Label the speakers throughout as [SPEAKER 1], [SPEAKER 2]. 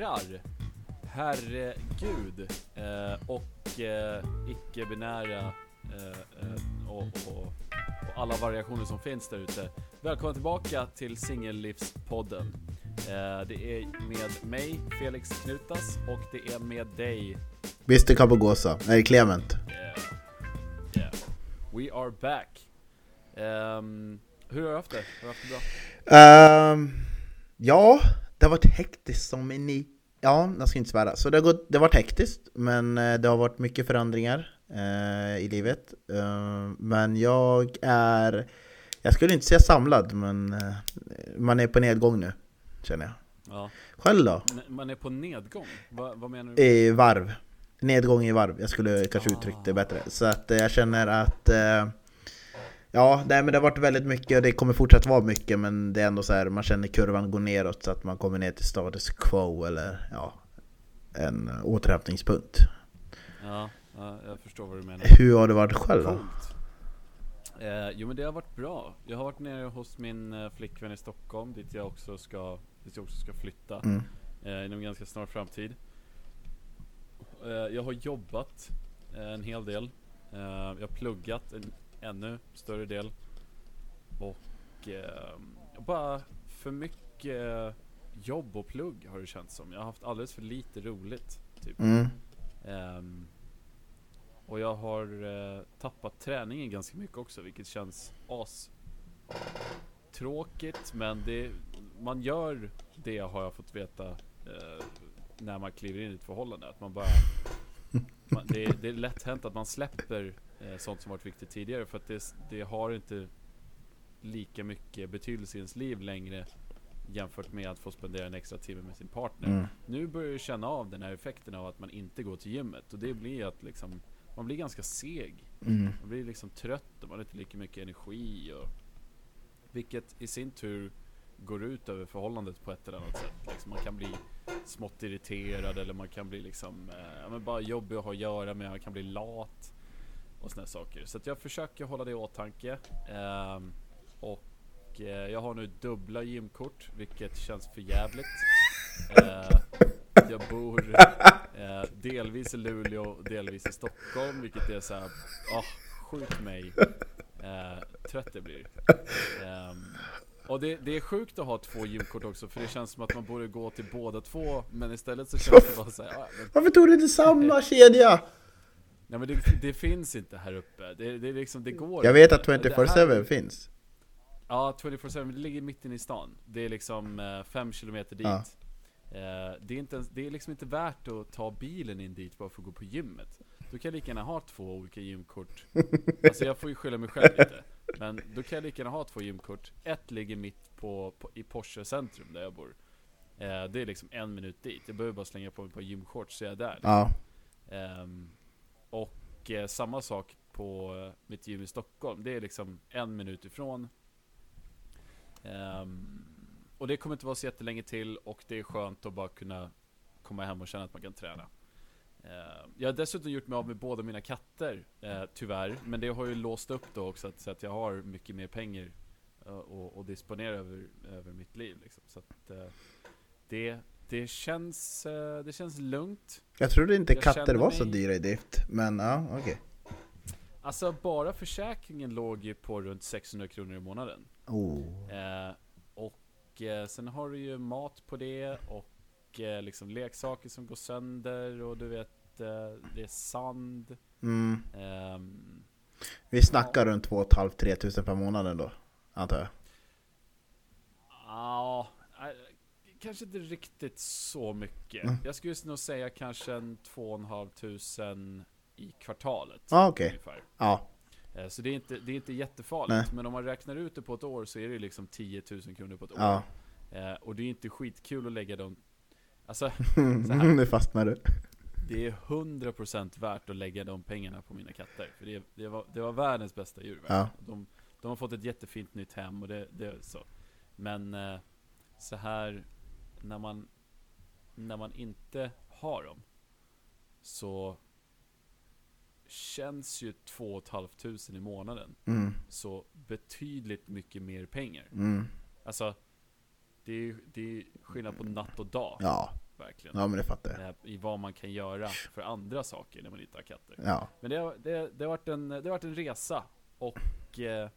[SPEAKER 1] herrar, herregud eh, och eh, icke-binära eh, eh, och, och, och alla variationer som finns där ute. Välkomna tillbaka till Singellivspodden. Eh, det är med mig, Felix Knutas, och det är med dig,
[SPEAKER 2] Mr Capogosa, nej Clement.
[SPEAKER 1] Yeah. Yeah. We are back. Ehm, hur har du haft det? Har du haft det bra?
[SPEAKER 2] Ehm, ja, det har varit hektiskt som en i... Ja, jag ska inte svära. Så det har, gått, det har varit hektiskt, men eh, det har varit mycket förändringar eh, i livet. Ehm, men jag är... Jag skulle inte säga samlad, men eh, man är på nedgång nu, känner jag.
[SPEAKER 1] Ja.
[SPEAKER 2] Själv då?
[SPEAKER 1] Man är på nedgång? Va, vad menar du?
[SPEAKER 2] I varv. Nedgång i varv, jag skulle kanske uttryckt det bättre. Så att eh, jag känner att... Ja, nej, men det har varit väldigt mycket och det kommer fortsätta vara mycket men det är ändå så här, man känner kurvan går neråt så att man kommer ner till status quo eller ja, en återhämtningspunkt.
[SPEAKER 1] Ja, ja, jag förstår vad du menar.
[SPEAKER 2] Hur har det varit själv då?
[SPEAKER 1] Eh, jo men det har varit bra. Jag har varit nere hos min eh, flickvän i Stockholm dit jag också ska, dit jag också ska flytta
[SPEAKER 2] Mm.
[SPEAKER 1] eh, inom ganska snar framtid. Eh, jag har jobbat eh, en hel del. Eh, jag har pluggat en ännu större del. Och eh, bara för mycket jobb och plugg har det känts som. Jag har haft alldeles för lite roligt. Typ.
[SPEAKER 2] Mm.
[SPEAKER 1] Ehm, och jag har eh, tappat träningen ganska mycket också, vilket känns as tråkigt men det, man gör det har jag fått veta eh, när man kliver in i ett förhållande. Att man bara, man, det, det är lätt hänt att man släpper sånt som varit viktigt tidigare för att det, det har inte lika mycket betydelse i ens liv längre jämfört med att få spendera en extra timme med sin partner.
[SPEAKER 2] Mm.
[SPEAKER 1] Nu börjar jag känna av den här effekten av att man inte går till gymmet och det blir att liksom man blir ganska seg.
[SPEAKER 2] Mm.
[SPEAKER 1] Man blir liksom trött och man har inte lika mycket energi och vilket i sin tur går ut över förhållandet på ett eller annat sätt. Liksom man kan bli smått irriterad eller man kan bli liksom eh, bara jobbig att ha att göra med. Man kan bli lat och såna saker. Så att jag försöker hålla det i åtanke. Ehm, och eh, jag har nu dubbla gymkort vilket känns för jävligt. Eh, jag bor eh, delvis i Luleå och delvis i Stockholm vilket är såhär, ah, skjut mig. Eh, trött jag blir. Ehm, och det, det är sjukt att ha två gymkort också för det känns som att man borde gå till båda två men istället så känns det bara såhär, ah, men,
[SPEAKER 2] Varför tog du inte samma kedja?
[SPEAKER 1] Nej men det, det finns inte här uppe. Det, det är liksom, det går
[SPEAKER 2] Jag vet att
[SPEAKER 1] inte. Här-
[SPEAKER 2] 24-7 finns.
[SPEAKER 1] Ja, 24-7, men det ligger mitt inne i stan. Det är liksom 5 kilometer dit.
[SPEAKER 2] Ja.
[SPEAKER 1] Eh, det, är inte ens, det är liksom inte värt att ta bilen in dit bara för att gå på gymmet. Då kan jag lika gärna ha två olika gymkort. Alltså jag får ju skylla mig själv lite. Men då kan jag lika gärna ha två gymkort. Ett ligger mitt på, på, i Porsche centrum där jag bor. Eh, det är liksom en minut dit. Jag behöver bara slänga på mig ett par gymshorts så är jag där.
[SPEAKER 2] Ja.
[SPEAKER 1] Ehm, och eh, samma sak på eh, mitt gym i Stockholm. Det är liksom en minut ifrån. Um, och det kommer inte vara så jättelänge till och det är skönt att bara kunna komma hem och känna att man kan träna. Uh, jag har dessutom gjort mig av med båda mina katter, uh, tyvärr. Men det har ju låst upp då också, att, så att jag har mycket mer pengar uh, att och disponera över, över mitt liv. Liksom. Så att, eh, det, det, känns, eh, det känns lugnt.
[SPEAKER 2] Jag trodde inte
[SPEAKER 1] Jag
[SPEAKER 2] katter var så
[SPEAKER 1] mig-
[SPEAKER 2] dyra i drift, men ja, okej.
[SPEAKER 1] Alltså bara försäkringen låg ju på runt 600 kronor i månaden.
[SPEAKER 2] Oh.
[SPEAKER 1] Eh, och eh, sen har du ju mat på det och eh, liksom leksaker som går sönder och du vet, eh, det är sand.
[SPEAKER 2] Mm.
[SPEAKER 1] Ehm,
[SPEAKER 2] Vi snackar runt 2 500-3 tusen per månad då, antar jag.
[SPEAKER 1] Ja, eh, kanske inte riktigt så mycket.
[SPEAKER 2] Mm.
[SPEAKER 1] Jag skulle nog säga kanske en 2 tusen i kvartalet.
[SPEAKER 2] Ja, okej.
[SPEAKER 1] Ungefär.
[SPEAKER 2] Ja.
[SPEAKER 1] Eh, Så det är inte, det är inte jättefarligt. Men om man räknar ut det på ett år så är det liksom 10 000 kronor på ett år.
[SPEAKER 2] Ja.
[SPEAKER 1] Eh, och det är inte skitkul att lägga dem Alltså, så här,
[SPEAKER 2] nu fastnar du.
[SPEAKER 1] det är 100% värt att lägga de pengarna på mina katter För det, det, var, det var världens bästa djur
[SPEAKER 2] Ja.
[SPEAKER 1] de, de har fått ett jättefint nytt hem och det, det är så Men eh, så här när man När man inte har dem Så Känns ju 2 500 i månaden
[SPEAKER 2] Mm.
[SPEAKER 1] så betydligt mycket mer pengar
[SPEAKER 2] Mm.
[SPEAKER 1] Alltså Det är, det är skillnad på natt och dag
[SPEAKER 2] Ja.
[SPEAKER 1] verkligen.
[SPEAKER 2] Ja men det fattar jag.
[SPEAKER 1] I vad man kan göra för andra saker när man inte har katter.
[SPEAKER 2] Ja.
[SPEAKER 1] Men det, har- det, det, har varit en, det har varit en resa och eh,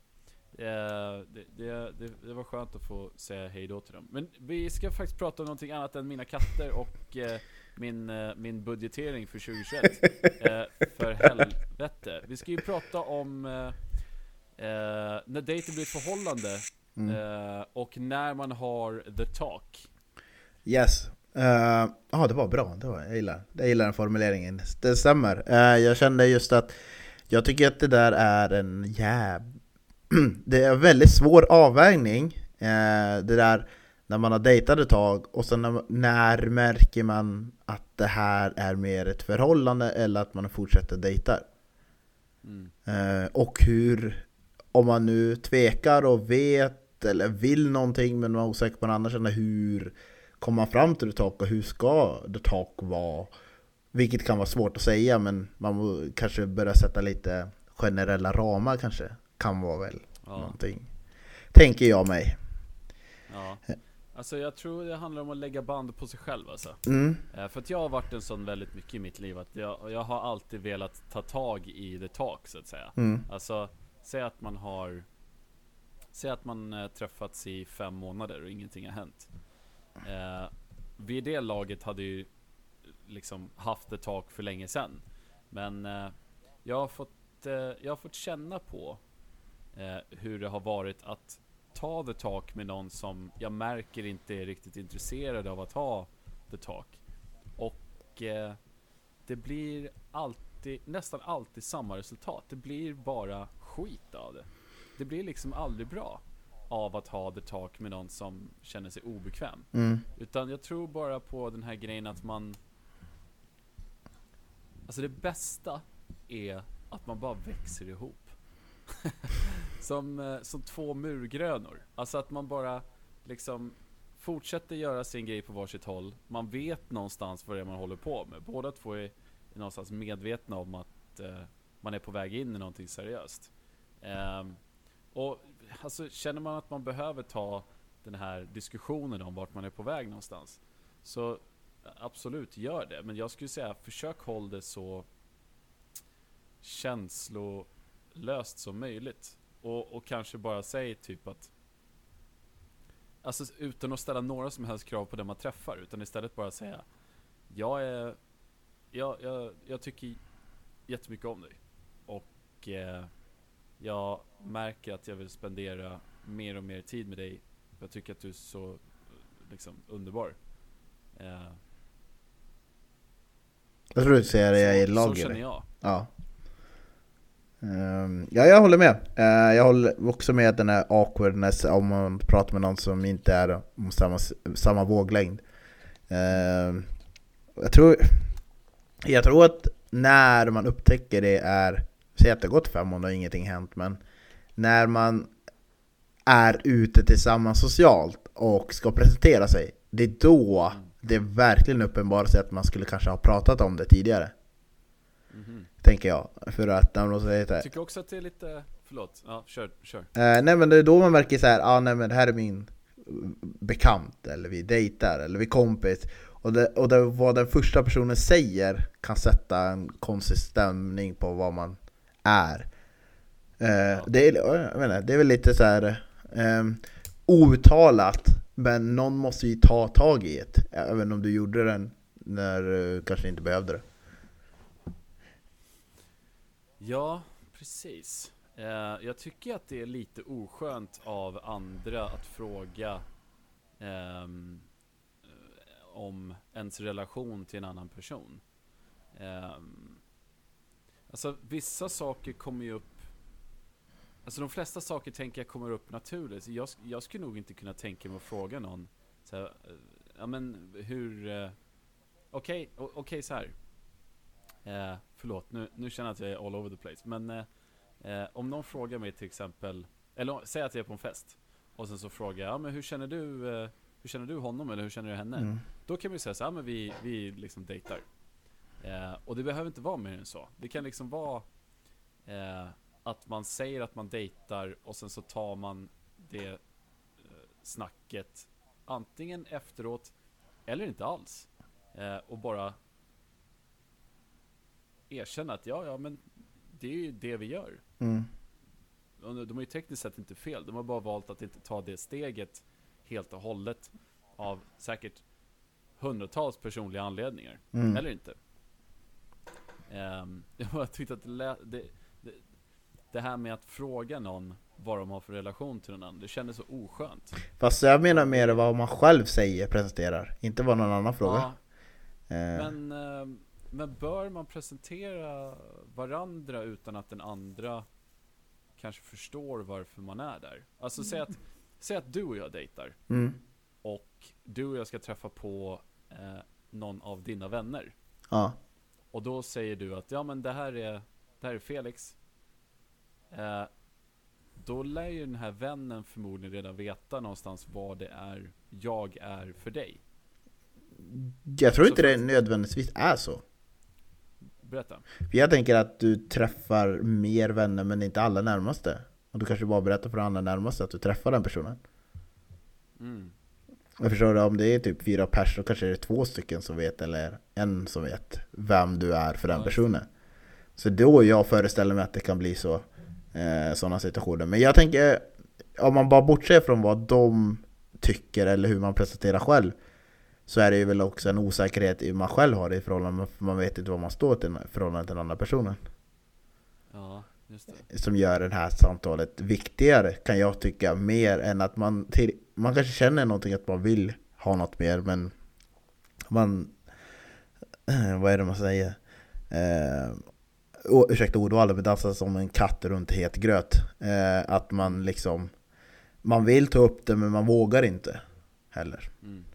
[SPEAKER 1] det, det, det, det var skönt att få säga hej då till dem. Men vi ska faktiskt prata om någonting annat än mina katter och eh, min, eh, min budgetering för 2021. eh, för helvete. Vi ska ju prata om eh, eh, när dejten blir ett förhållande
[SPEAKER 2] Mm.
[SPEAKER 1] eh, och när man har the talk.
[SPEAKER 2] Yes. Ja, det var bra. Det var, jag, gillar, jag gillar den formuleringen. Det stämmer. Eh, jag kände just att jag tycker att det där är en jäv... det är en väldigt svår avvägning. Eh, det där när man har dejtat ett tag och sen när, när märker man att det här är mer ett förhållande eller att man fortsätter dejta.
[SPEAKER 1] Mm.
[SPEAKER 2] Eh, och hur, om man nu tvekar och vet eller vill någonting men man är osäker på den andra sidan, hur kommer man fram till the talk och hur ska the talk vara? Vilket kan vara svårt att säga men man kanske börja sätta lite generella ramar kanske. Kan vara väl
[SPEAKER 1] Ja.
[SPEAKER 2] någonting. Tänker jag mig.
[SPEAKER 1] Ja. Alltså jag tror det handlar om att lägga band på sig själv alltså.
[SPEAKER 2] Mm.
[SPEAKER 1] Eh, För att jag har varit en sån väldigt mycket i mitt liv att jag, jag har alltid velat ta tag i the talk så att säga.
[SPEAKER 2] Mm.
[SPEAKER 1] Alltså, säg att man har Säg att man eh, träffats i fem månader och ingenting har hänt. Eh, vid det laget hade ju liksom haft ett tak för länge sedan. Men eh, jag, har fått, eh, jag har fått känna på eh, hur det har varit att ta the talk med någon som jag märker inte är riktigt intresserad av att ha the talk. Och eh, det blir alltid, nästan alltid samma resultat. Det blir bara skit av det. Det blir liksom aldrig bra av att ha the talk med någon som känner sig obekväm.
[SPEAKER 2] Mm.
[SPEAKER 1] Utan jag tror bara på den här grejen att man Alltså det bästa är att man bara växer ihop. som, eh, som två murgrönor. Alltså att man bara liksom fortsätter göra sin grej på varsitt håll. Man vet någonstans vad det är man håller på med. Båda två är någonstans medvetna om att eh, man är på väg in i någonting seriöst. Eh, och alltså känner man att man behöver ta den här diskussionen om vart man är på väg någonstans. Så absolut, gör det. Men jag skulle säga, försök håll det så känslolöst som möjligt. Och, och kanske bara säg typ att Alltså utan att ställa några som helst krav på den man träffar, utan istället bara säga Jag är Jag, jag, jag tycker jättemycket om dig. Och eh, jag märker att jag vill spendera mer och mer tid med dig. Jag tycker att du är så liksom underbar. Eh,
[SPEAKER 2] Jag tror du säger det jag är i
[SPEAKER 1] så, känner jag.
[SPEAKER 2] Ja. Ehm, ja, jag håller med. Eh, jag håller också med den här awkwardness om man pratar med någon som inte är om samma, samma våglängd. Ehm, jag, tror, jag tror att när man upptäcker det är, säg att det har gått fem månader och ingenting hänt, men när man är ute tillsammans socialt och ska presentera sig, det är då
[SPEAKER 1] det
[SPEAKER 2] det verkligen uppenbarar sig att man skulle kanske ha pratat om det tidigare.
[SPEAKER 1] Mhm.
[SPEAKER 2] Tänker jag. För att när man säger så här,
[SPEAKER 1] Jag tycker också att det är lite, förlåt, ja kör, kör.
[SPEAKER 2] eh, Nej men det är då man märker så här, ah, nej men det här är min bekant, eller vi dejtar, eller vi kompis. Och, det, och det, vad den första personen säger kan sätta en konstig stämning på vad man är. Eh, det, är jag menar, det är väl lite så här eh, outtalat, men någon måste ju ta tag i det. Även om du gjorde den när du kanske inte behövde det.
[SPEAKER 1] Ja, precis. Eh, jag tycker att det är lite oskönt av andra att fråga ehm, eh, om ens relation till en annan person. Eh, alltså vissa saker kommer ju upp Alltså de flesta saker tänker jag kommer upp naturligt. Jag, jag skulle nog inte kunna tänka mig att fråga någon så här, eh, Ja men hur eh, Okej, okay, okej så här. Eh, förlåt, nu, nu känner jag att jag är all over the place. Men eh, eh, om någon frågar mig till exempel, eller säg att jag är på en fest. Och sen så frågar jag, ja, men hur känner du, eh, hur känner du honom eller hur känner du henne?
[SPEAKER 2] Mm.
[SPEAKER 1] Då kan man ju säga så här, men vi, vi liksom dejtar. Eh, och det behöver inte vara mer än så. Det kan liksom vara eh, att man säger att man dejtar och sen så tar man det eh, snacket antingen efteråt eller inte alls. Eh, och bara erkänna att ja, ja, men det är ju det vi gör.
[SPEAKER 2] Mm.
[SPEAKER 1] De har ju tekniskt sett inte fel. De har bara valt att inte ta det steget helt och hållet av säkert hundratals personliga anledningar.
[SPEAKER 2] Mm.
[SPEAKER 1] Eller inte. Um, jag tyckte att det, lä- det, det, det här med att fråga någon vad de har för relation till någon annan, det kändes så oskönt.
[SPEAKER 2] Fast jag menar mer vad man själv säger, presenterar, inte vad någon annan frågar.
[SPEAKER 1] Ja,
[SPEAKER 2] Eh,
[SPEAKER 1] men, ehm, men bör man presentera varandra utan att den andra kanske förstår varför man är där? Alltså säg att, säg att du och jag dejtar
[SPEAKER 2] mm.
[SPEAKER 1] och du och jag ska träffa på eh, någon av dina vänner.
[SPEAKER 2] Ja.
[SPEAKER 1] Och då säger du att ja men det här är, det här är Felix. Eh, då lär ju den här vännen förmodligen redan veta någonstans vad det är jag är för dig.
[SPEAKER 2] Jag tror
[SPEAKER 1] Så
[SPEAKER 2] inte det nödvändigtvis är så.
[SPEAKER 1] Berätta.
[SPEAKER 2] Jag tänker att du träffar mer vänner men inte alla närmaste. Och du kanske bara berättar för alla närmaste att du träffar den personen.
[SPEAKER 1] Mm.
[SPEAKER 2] Jag förstår det, om det är typ fyra pers så kanske det är två stycken som vet eller en som vet vem du är för den
[SPEAKER 1] Ja,
[SPEAKER 2] personen. Så då jag föreställer mig att det kan bli så, eh, sådana situationer. Men jag tänker, om man bara bortser från vad de tycker eller hur man presenterar själv så är det ju väl också en osäkerhet i hur man själv har det i förhållande, för man vet inte vad man står till i förhållande till den andra personen.
[SPEAKER 1] Ja, just det.
[SPEAKER 2] Som gör det här samtalet viktigare kan jag tycka, mer än att man till, man kanske känner någonting att man vill ha något mer men man, vad är det man säger? Eh, oh, ursäkta ordvalet men dansa som en katt runt het gröt. Eh, att man liksom, man vill ta upp det men man vågar inte heller.
[SPEAKER 1] Mm.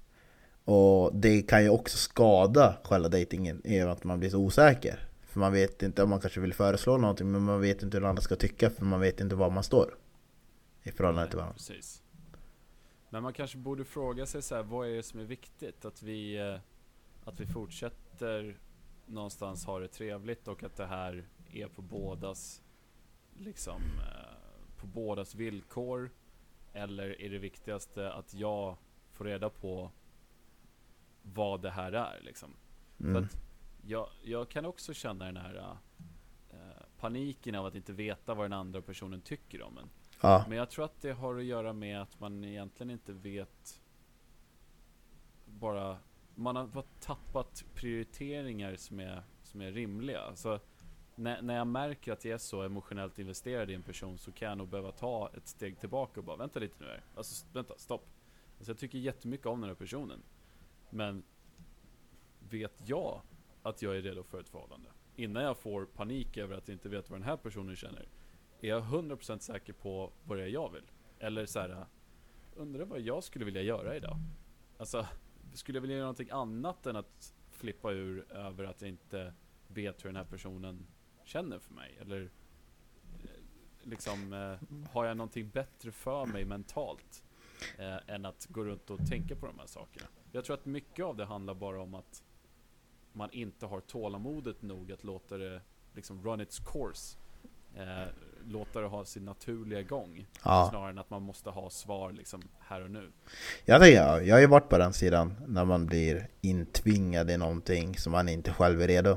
[SPEAKER 2] Och det kan ju också skada själva dejtingen i att man blir så osäker. För man vet inte om man kanske vill föreslå någonting men man vet inte hur den andra ska tycka för man vet inte var man står. I förhållande
[SPEAKER 1] Nej,
[SPEAKER 2] till varandra.
[SPEAKER 1] Precis. Men man kanske borde fråga sig så här, vad är det som är viktigt? Att vi, eh, att vi fortsätter någonstans ha det trevligt och att det här är på bådas, liksom, eh, på bådas villkor? Eller är det viktigaste att jag får reda på vad det här är liksom?
[SPEAKER 2] Mm.
[SPEAKER 1] att jag, jag kan också känna den här eh, paniken av att inte veta vad den andra personen tycker om en.
[SPEAKER 2] Ja,
[SPEAKER 1] Men jag tror att det har att göra med att man egentligen inte vet bara man har bara tappat prioriteringar som är, som är rimliga. Alltså, när, när jag märker att jag är så emotionellt investerad i en person så kan jag nog behöva ta ett steg tillbaka och bara vänta lite nu här. Alltså vänta, stopp. Alltså, jag tycker jättemycket om den här personen. Men vet jag att jag är redo för ett förhållande? Innan jag får panik över att jag inte vet vad den här personen känner. Är jag 100% säker på vad det är jag vill? Eller så här, undrar vad jag skulle vilja göra idag? Alltså, skulle jag vilja göra någonting annat än att flippa ur över att jag inte vet hur den här personen känner för mig? Eller eh, liksom, eh, har jag någonting bättre för mig mentalt? Eh, än att gå runt och tänka på de här sakerna. Jag tror att mycket av det handlar bara om att man inte har tålamodet nog att låta det liksom run its course. Eh, låta det ha sin naturliga gång.
[SPEAKER 2] ja.
[SPEAKER 1] Snarare än att man måste ha svar liksom här och nu.
[SPEAKER 2] Jag, tänker, ja, jag har ju varit på den sidan när man blir intvingad i någonting som man inte själv är redo.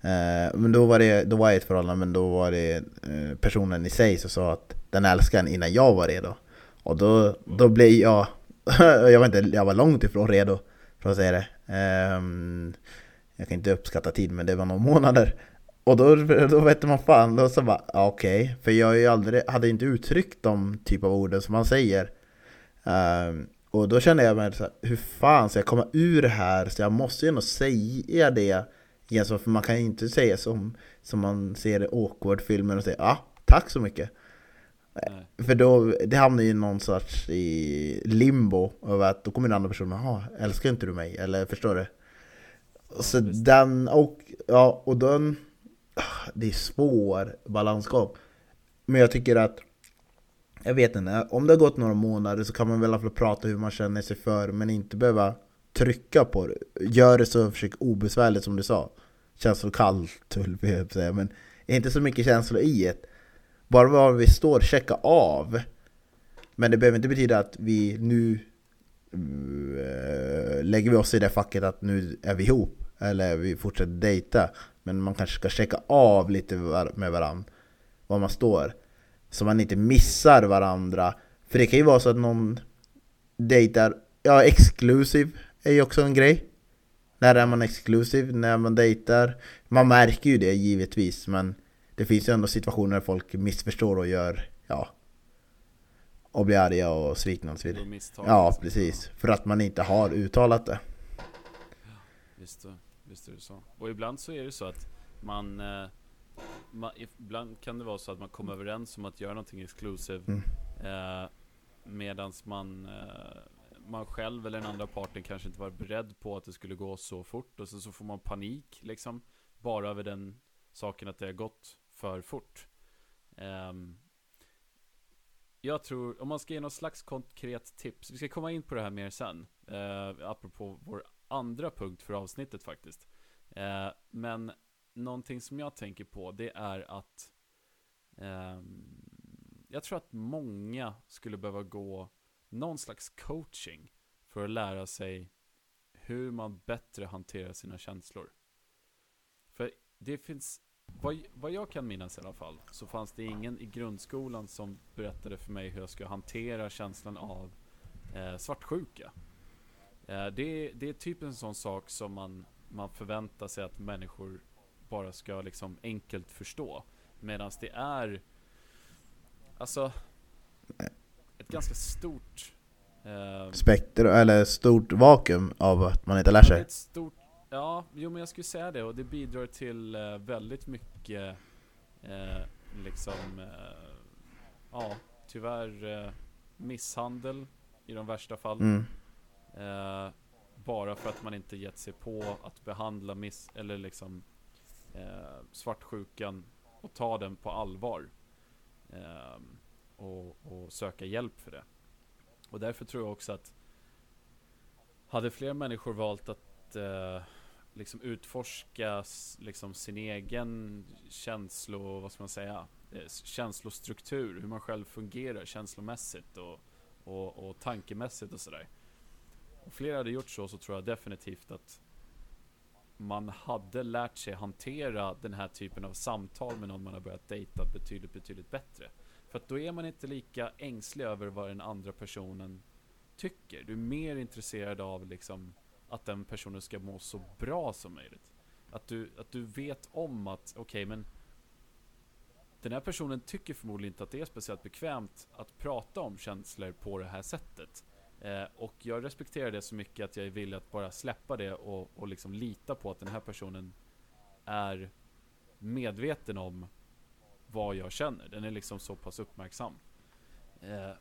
[SPEAKER 2] Eh, men då var, det, då var jag i ett förhållande, men då var det eh, personen i sig som sa att den älskar en innan jag var redo. Och då, då blev jag, jag var, inte, jag var långt ifrån redo för att säga det. Ehm, jag kan inte uppskatta tid men det var några månader. Och då, då vet man fan, då så bara, ja, okej. För jag har ju aldrig, hade inte uttryckt de typ av orden som man säger. Um, och då kände jag mig så här, hur fan ska jag komma ur det här? Så jag måste ju ändå säga det. Igen, för man kan ju inte säga som, som man ser i awkward-filmer och säga ja, ah, tack så mycket.
[SPEAKER 1] Nej.
[SPEAKER 2] För då, det hamnar ju någon sorts i limbo över att då kommer den andra personen, jaha, älskar inte du mig? Eller förstår du? Så
[SPEAKER 1] visst.
[SPEAKER 2] den, och, ja, och den, ah, det är svår balansgång. Men jag tycker att, jag vet inte, om det har gått några månader så kan man väl i alla fall prata hur man känner sig för, men inte behöva trycka på det. Gör det så försök obesvärligt som du sa. Känslokallt, höll jag säga, men inte så mycket känslor i det. Bara var vi står, checka av. Men det behöver inte betyda att vi nu eh, lägger vi oss i det facket att nu är vi ihop eller vi fortsätter dejta. Men man kanske ska checka av lite med varandra, var man står. Så man inte missar varandra. För det kan ju vara så att någon dejtar, ja exklusiv är ju också en grej. När är man exklusiv? När man dejtar? Man märker ju det givetvis men det finns ju ändå situationer där folk missförstår och gör, ja och blir arga och svikna och så vidare. Ja, precis. För att man inte har uttalat det.
[SPEAKER 1] Visst, visst är det så. Och ibland så är det så att man, eh, man ibland kan det vara så att man kommer överens om att göra någonting exclusive mm. eh, Medans man eh, man själv eller den andra parten kanske inte var beredd på att det skulle gå så fort och så, så får man panik liksom bara över den saken att det har gått för fort. Um, jag tror, om man ska ge något slags konkret tips, vi ska komma in på det här mer sen, uh, apropå vår andra punkt för avsnittet faktiskt. Uh, men någonting som jag tänker på, det är att um, jag tror att många skulle behöva gå någon slags coaching för att lära sig hur man bättre hanterar sina känslor. För det finns, vad, vad jag kan minnas i alla fall, så fanns det ingen i grundskolan som berättade för mig hur jag ska hantera känslan av eh, svartsjuka. Eh, det, det är typ en sån sak som man, man förväntar sig att människor bara ska liksom enkelt förstå. Medan det är, alltså ett ganska stort
[SPEAKER 2] eh, Spekter, eller stort vakuum av att man inte lär sig.
[SPEAKER 1] Ett stort, ja, jo men jag skulle säga det och det bidrar till eh, väldigt mycket eh, liksom eh, ja, tyvärr eh, misshandel i de värsta fallen. Mm. Eh, bara för att man inte gett sig på att behandla miss eller liksom svartsjukan och ta den på allvar. Och, och söka hjälp för det. Och därför tror jag också att hade fler människor valt att eh, liksom utforska liksom sin egen känslo, vad ska man säga, eh, känslostruktur, hur man själv fungerar känslomässigt och, och, och tankemässigt och sådär. Om flera hade gjort så, så tror jag definitivt att man hade lärt sig hantera den här typen av samtal med någon man har börjat dejta betydligt, betydligt bättre. För att då är man inte lika ängslig över vad den andra personen tycker. Du är mer intresserad av liksom att den personen ska må så bra som möjligt. Att du, att du vet om att, okej okay, men den här personen tycker förmodligen inte att det är speciellt bekvämt att prata om känslor på det här sättet. Eh, och jag respekterar det så mycket att jag är villig att bara släppa det och, och liksom lita på att den här personen är medveten om vad jag känner. Den är liksom så pass uppmärksam. Eh,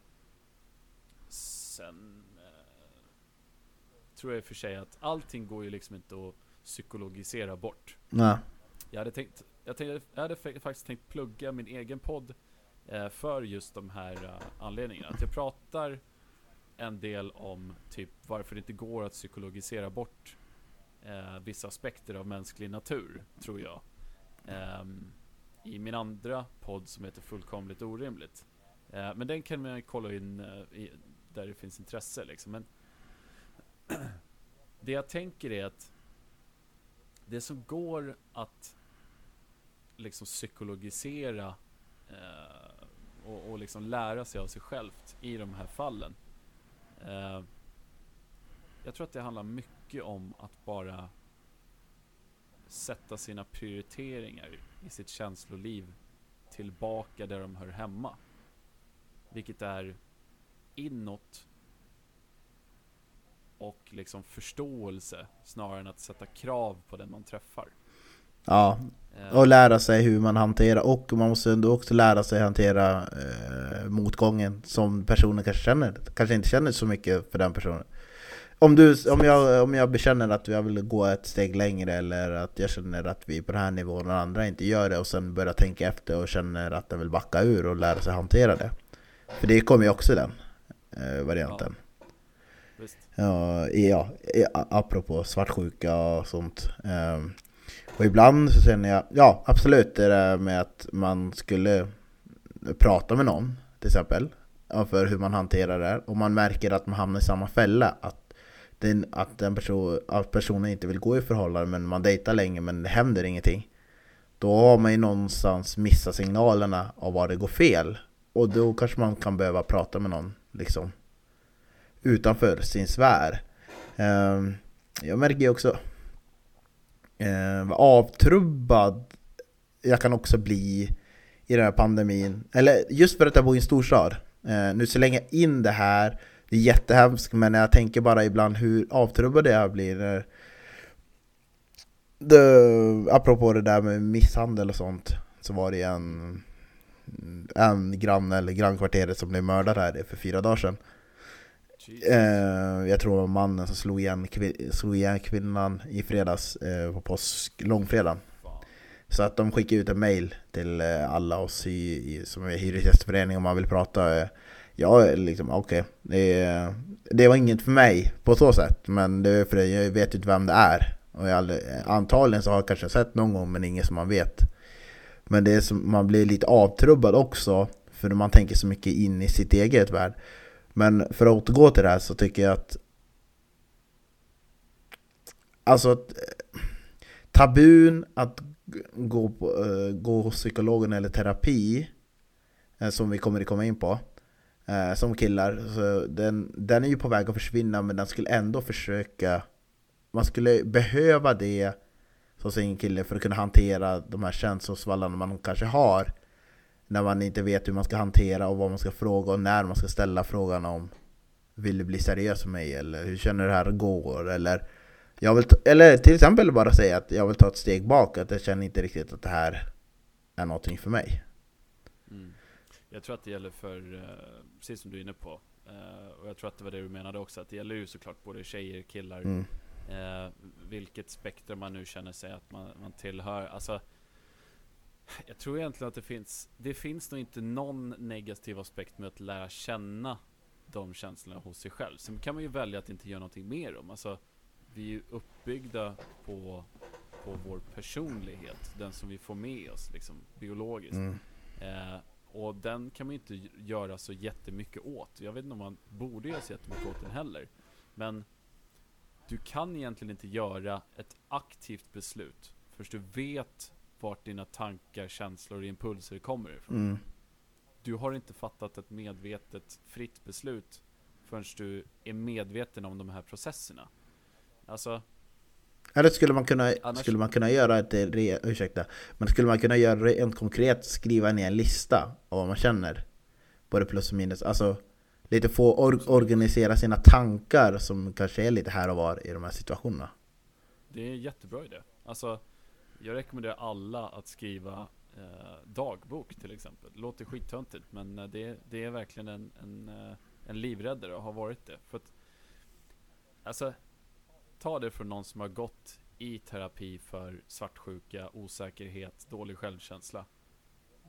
[SPEAKER 1] sen tror jag i och för sig att allting går ju liksom inte att psykologisera bort.
[SPEAKER 2] Nej.
[SPEAKER 1] Jag hade, tänkt, jag, tänkte, jag hade faktiskt tänkt plugga min egen podd eh, för just de här uh, anledningarna. Att jag pratar en del om typ varför det inte går att psykologisera bort eh, vissa aspekter av mänsklig natur, tror jag. Um, i min andra podd som heter Fullkomligt Orimligt. Eh, men den kan man kolla in eh, i, där det finns intresse liksom. Men det jag tänker är att det som går att liksom psykologisera eh, och, och liksom lära sig av sig självt i de här fallen. Eh, jag tror att det handlar mycket om att bara sätta sina prioriteringar i sitt känsloliv tillbaka där de hör hemma. Vilket är inåt och liksom förståelse snarare än att sätta krav på den man träffar.
[SPEAKER 2] Ja, eh. och lära sig hur man hanterar, och man måste ändå också lära sig hantera eh, motgången som personen kanske känner. Kanske inte känner så mycket för den personen. Om, du, om, jag, om jag bekänner att jag vill gå ett steg längre eller att jag känner att vi är på den här nivån och andra inte gör det och sen börjar tänka efter och känner att den vill backa ur och lära sig hantera det. För det kommer ju också den eh, varianten. Ja, ja, ja, apropå svartsjuka och sånt. Ehm, och ibland så känner jag, ja absolut det där med att man skulle prata med någon till exempel. för hur man hanterar det och man märker att man hamnar i samma fälla. Att, den, att, den person, att personen inte vill gå i förhållande men man dejtar länge men det händer ingenting. Då har man ju någonstans missat signalerna av var det går fel. Och då kanske man kan behöva prata med någon liksom utanför sin sfär. Ehm, jag märker ju också ehm, vad avtrubbad jag kan också bli i den här pandemin. Eller just för att jag bor i en storstad. Ehm, nu slänger jag in det här, det är jättehemskt men jag tänker bara ibland hur avtrubbad jag blir. Det, apropå det där med misshandel och sånt så var det en, en granne eller grannkvarteret som blev mördad här för fyra dagar sedan. Eh, jag tror det var mannen som slog igen, slog igen kvinnan i fredags eh, på påsk, långfredagen. Så att de skickade ut en mail till eh, alla oss i, i, som är hyresgästförening om man vill prata. Eh, ja, liksom okej. Okay. Det, det var inget för mig på så sätt. Men det är för jag vet ju inte vem det är. Och jag aldrig, antagligen så har jag kanske sett någon gång men inget som man vet. Men det är som, man blir lite avtrubbad också. För man tänker så mycket in i sitt eget värld. Men för att återgå till det här så tycker jag att Alltså att tabun att gå, på, uh, gå hos psykologen eller terapi uh, Som vi kommer att komma in på uh, Som killar, så den, den är ju på väg att försvinna men den skulle ändå försöka Man skulle behöva det som sin kille för att kunna hantera de här känslosvallarna man kanske har när man inte vet hur man ska hantera och vad man ska fråga och när man ska ställa frågan om Vill du bli seriös med mig? Eller hur känner du det här går? Eller, jag vill eller till exempel bara säga att jag vill ta ett steg bak, att jag känner inte riktigt att det här är någonting för mig.
[SPEAKER 1] Mm. Jag tror att det gäller för, eh, precis som du är inne på, eh, och jag tror att det var det du menade också, att det gäller ju såklart både tjejer, killar, mm. Eh, vilket spektrum man nu känner sig att man, man tillhör. Alltså, jag tror egentligen att det finns, det finns nog inte någon negativ aspekt med att lära känna de känslorna hos sig själv. Sen kan man ju välja att inte göra någonting mer dem. Alltså, vi är ju uppbyggda på, på vår personlighet, den som vi får med oss liksom, biologiskt. Mm. Eh, och den kan man ju inte göra så jättemycket åt. Jag vet inte om man borde göra så jättemycket åt den heller. Men du kan egentligen inte göra ett aktivt beslut först du vet vart dina tankar, känslor och impulser kommer ifrån. Mm. Du har inte fattat ett medvetet, fritt beslut förrän du är medveten om de här processerna. Alltså...
[SPEAKER 2] Eller skulle man kunna, annars... skulle man kunna göra ett, re, ursäkta, men skulle man kunna göra en konkret, skriva ner en lista av vad man känner? Både plus och minus, alltså lite få or, organisera sina tankar som kanske är lite här och var i de här situationerna.
[SPEAKER 1] Det är en jättebra idé. Alltså, jag rekommenderar alla att skriva eh, dagbok till exempel. Det låter skittöntigt men eh, det, det är verkligen en, en, eh, en livräddare och har varit det. För att, alltså, ta det från någon som har gått i terapi för svartsjuka, osäkerhet, dålig självkänsla.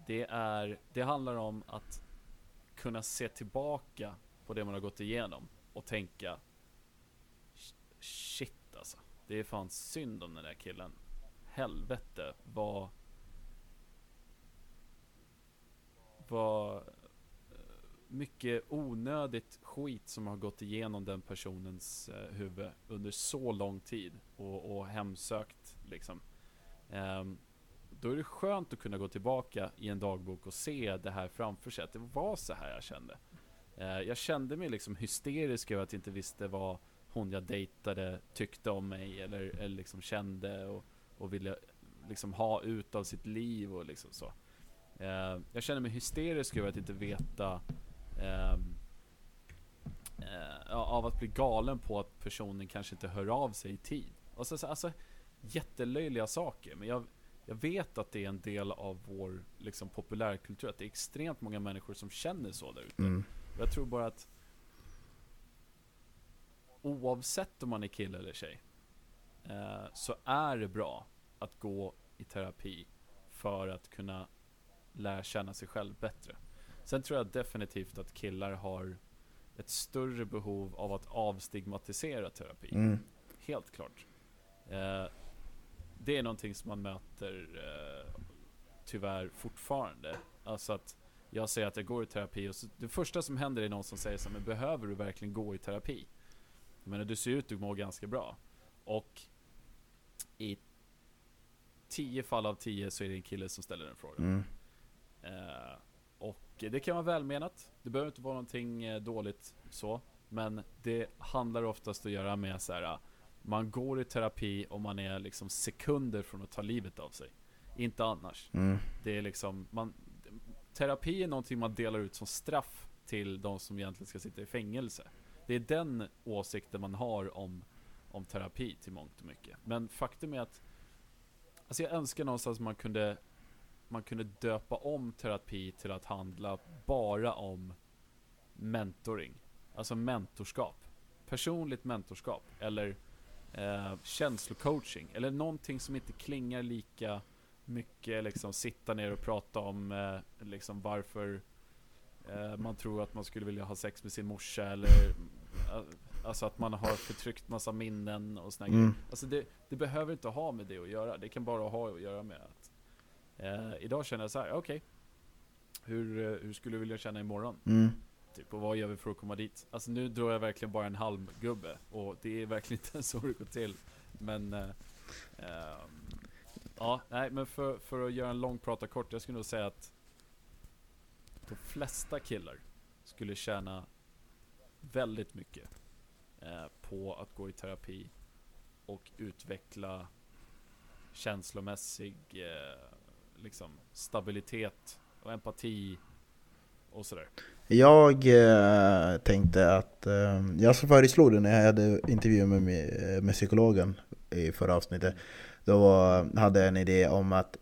[SPEAKER 1] Det, är, det handlar om att kunna se tillbaka på det man har gått igenom och tänka Shit alltså, det är fan synd om den där killen helvete vad vad eh, mycket onödigt skit som har gått igenom den personens eh, huvud under så lång tid och, och hemsökt liksom. Um, då är det skönt att kunna gå tillbaka i en dagbok och se det här framför sig. Att det var så här jag kände. Uh, jag kände mig liksom hysterisk över att jag inte visste vad hon jag dejtade tyckte om mig eller, eller liksom kände. Och, och ville liksom ha ut av sitt liv och liksom så. Eh, jag känner mig hysterisk över att inte veta ehm, eh, av att bli galen på att personen kanske inte hör av sig i tid. Och så, alltså, jättelöjliga saker. Men jag, jag vet att det är en del av vår liksom, populärkultur. Att det är extremt många människor som känner så där ute. Mm. Jag tror bara att oavsett om man är kille eller tjej Eh, så är det bra att gå i terapi för att kunna lära känna sig själv bättre. Sen tror jag definitivt att killar har ett större behov av att avstigmatisera terapi. Mm. Helt klart. Eh, det är någonting som man möter eh, tyvärr fortfarande. Alltså att jag säger att jag går i terapi och så, det första som händer är någon som säger så men behöver du verkligen gå i terapi? Jag menar, du ser ut att må ganska bra. Och i tio fall av tio så är det en kille som ställer den frågan.
[SPEAKER 2] Mm.
[SPEAKER 1] Eh, och det kan vara välmenat. Det behöver inte vara någonting eh, dåligt så. Men det handlar oftast att göra med så här. Man går i terapi och man är liksom sekunder från att ta livet av sig. Inte annars.
[SPEAKER 2] Mm.
[SPEAKER 1] Det är liksom, man, terapi är någonting man delar ut som straff till de som egentligen ska sitta i fängelse. Det är den åsikten man har om, om terapi till mångt och mycket. Men faktum är att, alltså jag önskar någonstans man kunde, man kunde döpa om terapi till att handla bara om mentoring. Alltså mentorskap. Personligt mentorskap. Eller eh, känslocoaching. Eller någonting som inte klingar lika mycket liksom sitta ner och prata om eh, liksom varför eh, man tror att man skulle vilja ha sex med sin morsa eller eh, Alltså att man har förtryckt massa minnen och såna
[SPEAKER 2] Mm.
[SPEAKER 1] grejer. Alltså det, det behöver inte ha med det att göra. Det kan bara ha att göra med att eh, Idag känner jag så här, okej hur, eh, hur skulle du vilja känna imorgon?
[SPEAKER 2] Mm.
[SPEAKER 1] Typ, och vad gör vi för att komma dit? Alltså nu drar jag verkligen bara en halv gubbe och det är verkligen inte så det går till. Men eh, ehm, Ja, nej men för, för att göra en lång prata kort, jag skulle nog säga att de flesta killar skulle tjäna väldigt mycket eh, Eh, på att gå i terapi och utveckla känslomässig eh, liksom stabilitet och empati och sådär.
[SPEAKER 2] Jag eh, tänkte att, eh, jag föreslog det när jag hade intervju med, eh, med, psykologen i förra avsnittet. Då var, hade jag en idé om att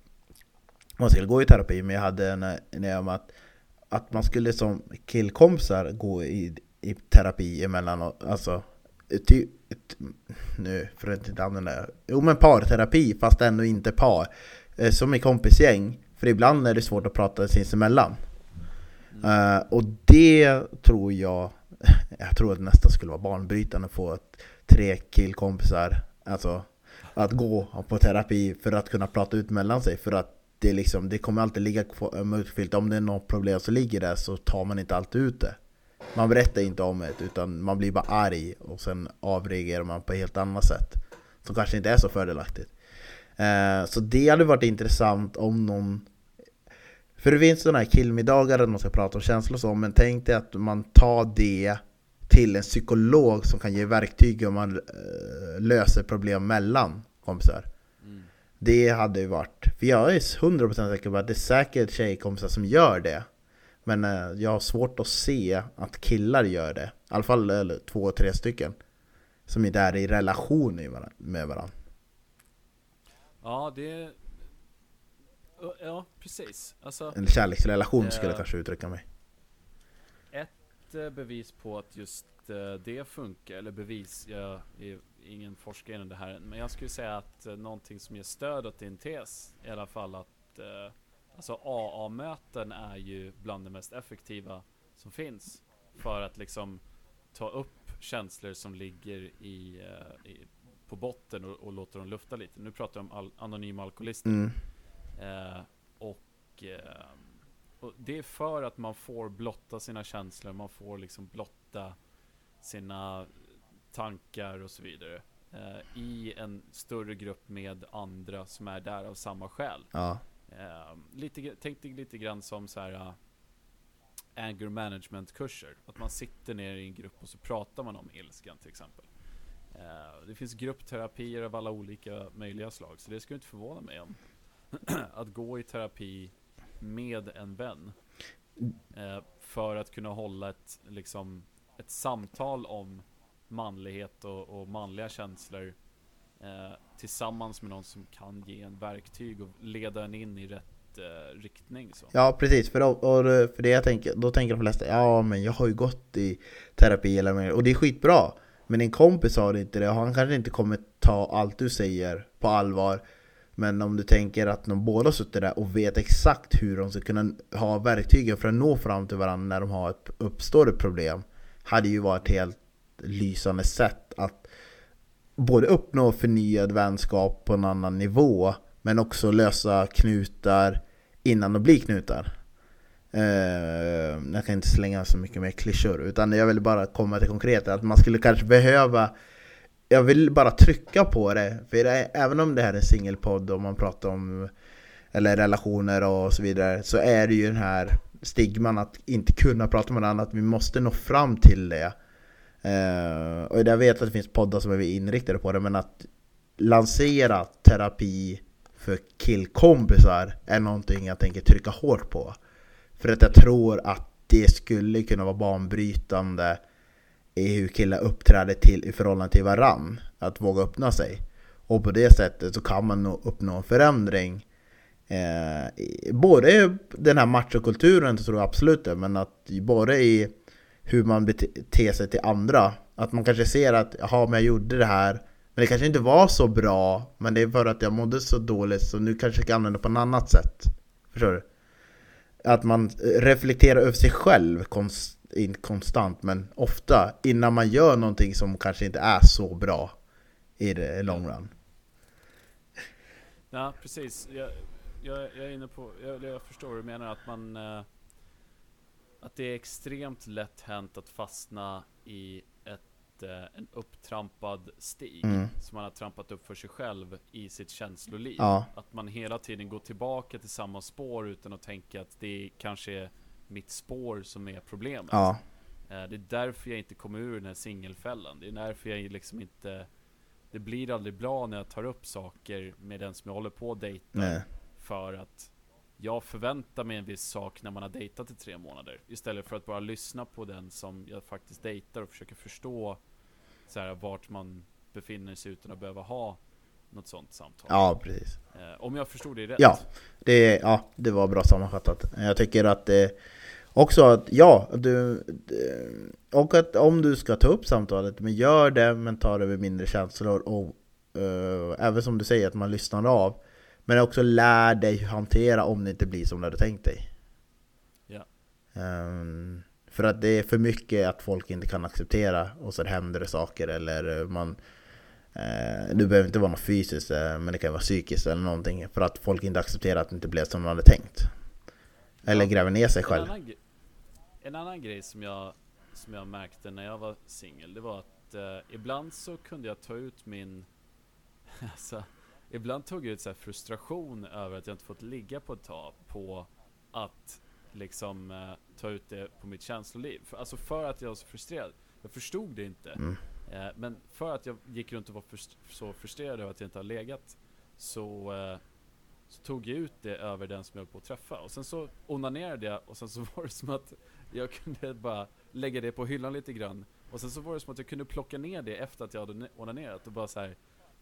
[SPEAKER 2] man skulle gå i terapi, men jag hade en idé om att, att man skulle som killkompisar gå i, i terapi emellanåt. Alltså, ty, nu för att inte använda Jo men parterapi, fast ändå inte par. Eh, Som i kompisgäng. För ibland är det svårt att prata sinsemellan. Eh, och det tror jag, jag tror att det nästan skulle vara banbrytande att få ett, tre killkompisar, alltså att gå på terapi för att kunna prata ut mellan sig. För att det, liksom, det kommer alltid ligga mörkfyllt. Om det är något problem som ligger där så tar man inte alltid ut det. Man berättar inte om det, utan man blir bara arg och sen avreagerar man på ett helt annat sätt. Som kanske inte är så fördelaktigt. Eh, så det hade varit intressant om någon för det finns sådana här killmiddagar där man ska prata om känslor och så, men tänk dig att man tar det till en psykolog som kan ge verktyg om man eh, löser problem mellan kompisar.
[SPEAKER 1] Mm.
[SPEAKER 2] Det hade ju varit, för jag är 100% säker på att det är säkert tjejkompisar som gör det. Men eh, jag har svårt att se att killar gör det. I alla fall eller, två, tre stycken. Som inte är i relation med varandra.
[SPEAKER 1] Ja, det... Ja, precis. Alltså,
[SPEAKER 2] En kärleksrelation skulle jag
[SPEAKER 1] Ja.
[SPEAKER 2] kanske uttrycka mig.
[SPEAKER 1] ett eh, bevis på att just eh, det funkar, eller bevis, jag är ingen forskare inom det här men jag skulle säga att eh, någonting som ger stöd åt din tes, i alla fall att eh, Alltså AA-möten är ju bland det mest effektiva som finns för att liksom ta upp känslor som ligger i, eh, i på botten och, och låta dem lufta lite. Nu pratar jag om al- anonyma alkoholister.
[SPEAKER 2] Mm.
[SPEAKER 1] Eh, och, eh, och det är för att man får blotta sina känslor, man får liksom blotta sina tankar och så vidare. Eh, I en större grupp med andra som är där av samma skäl.
[SPEAKER 2] Ja.
[SPEAKER 1] Ehm, lite, tänk dig lite grann som så här uh, anger management kurser. Att man sitter ner i en grupp och så pratar man om ilskan till exempel. Uh, det finns gruppterapier av alla olika möjliga slag. Så det skulle inte förvåna mig om att gå i terapi med en vän. Eh, för att kunna hålla ett, liksom, ett samtal om manlighet och, och manliga känslor eh, tillsammans med någon som kan ge en verktyg och leda en in i rätt eh, riktning. Så.
[SPEAKER 2] Ja precis, för, då, och, för det jag tänker, då tänker de flesta Ja men jag har ju gått i terapi eller mer, och det är skitbra Men en kompis har inte det, och han kanske inte kommer ta allt du säger på allvar Men om du tänker att de båda sitter där och vet exakt hur de ska kunna ha verktygen för att nå fram till varandra när de har ett, uppstår ett problem Hade ju varit ett helt lysande sätt att både uppnå förnyad vänskap på en annan nivå Men också lösa knutar innan de blir knutar. Eh, jag kan inte slänga så mycket mer klyschor, utan jag vill bara komma till konkret att man skulle kanske behöva jag vill bara trycka på det, för det även om det här är en singelpodd och man pratar om eller relationer och så vidare, så är det ju den här stigman att inte kunna prata med någon att vi måste nå fram till det. Eh, och jag vet att det finns poddar som är inriktade på det, men att lansera terapi för killkompisar är någonting jag tänker trycka hårt på. För att jag tror att det skulle kunna vara banbrytande i hur killar uppträder till i förhållande till varann. Att våga öppna sig. Och på det sättet så kan man nog uppnå en förändring. Eh, både den här machokulturen tror jag absolut det, men att både i hur man beter sig till andra. Att man kanske ser att jaha, men jag gjorde det här, men det kanske inte var så bra, men det är för att jag mådde så dåligt så nu kanske jag kan använda det på ett annat sätt. Förstår du? Att man reflekterar över sig själv konst, inte konstant, men ofta innan man gör någonting som kanske inte är så bra i det long run.
[SPEAKER 1] Ja, precis. Jag, jag, jag är inne på, jag, jag förstår hur du menar att man eh, att det är extremt lätt hänt att fastna i ett, eh, en upptrampad stig mm. som man har trampat upp för sig själv i sitt känsloliv. Ja. Att man hela tiden går tillbaka till samma spår utan att tänka att det kanske är mitt spår som är problemet. Ja. Eh, det är därför jag inte kommer ur den här singelfällan. Det är därför jag liksom inte Det blir aldrig bra när jag tar upp saker med den som jag håller på att dejta. För att jag förväntar mig en viss sak när man har dejtat i tre månader. Istället för att bara lyssna på den som jag faktiskt dejtar och försöka förstå så här, vart man befinner sig utan att behöva ha något sånt samtal.
[SPEAKER 2] Ja, precis.
[SPEAKER 1] Eh, om jag förstod det rätt.
[SPEAKER 2] Ja, det, ja, det var bra sammanfattat. Jag tycker att det också att, ja, du, och att om du ska ta upp samtalet, men gör det, men ta det med mindre känslor och uh, även som du säger, att man lyssnar av. Men också lär dig hantera om det inte blir som du hade tänkt dig.
[SPEAKER 1] Ja.
[SPEAKER 2] Um, för att det är för mycket att folk inte kan acceptera och så händer det saker eller man eh, Det behöver inte vara något fysiskt eh, men det kan vara psykiskt eller någonting för att folk inte accepterar att det inte blev som de hade tänkt. Eller ja, gräver ner sig själv.
[SPEAKER 1] En annan, en annan grej som jag, som jag märkte när jag var singel, det var att eh, ibland så kunde jag ta ut min alltså, ibland tog jag ut så frustration över att jag inte fått ligga på ett tag på att liksom eh, ta ut det på mitt känsloliv. För, alltså för att jag var så frustrerad. Jag förstod det inte. Mm. Eh, men för att jag gick runt och var frust så frustrerad över att jag inte har legat så, eh, så tog jag ut det över den som jag höll på att träffa. Och sen så onanerade jag och sen så var det som att jag kunde bara lägga det på hyllan lite grann. Och sen så var det som att jag kunde plocka ner det efter att jag hade onanerat och bara så här,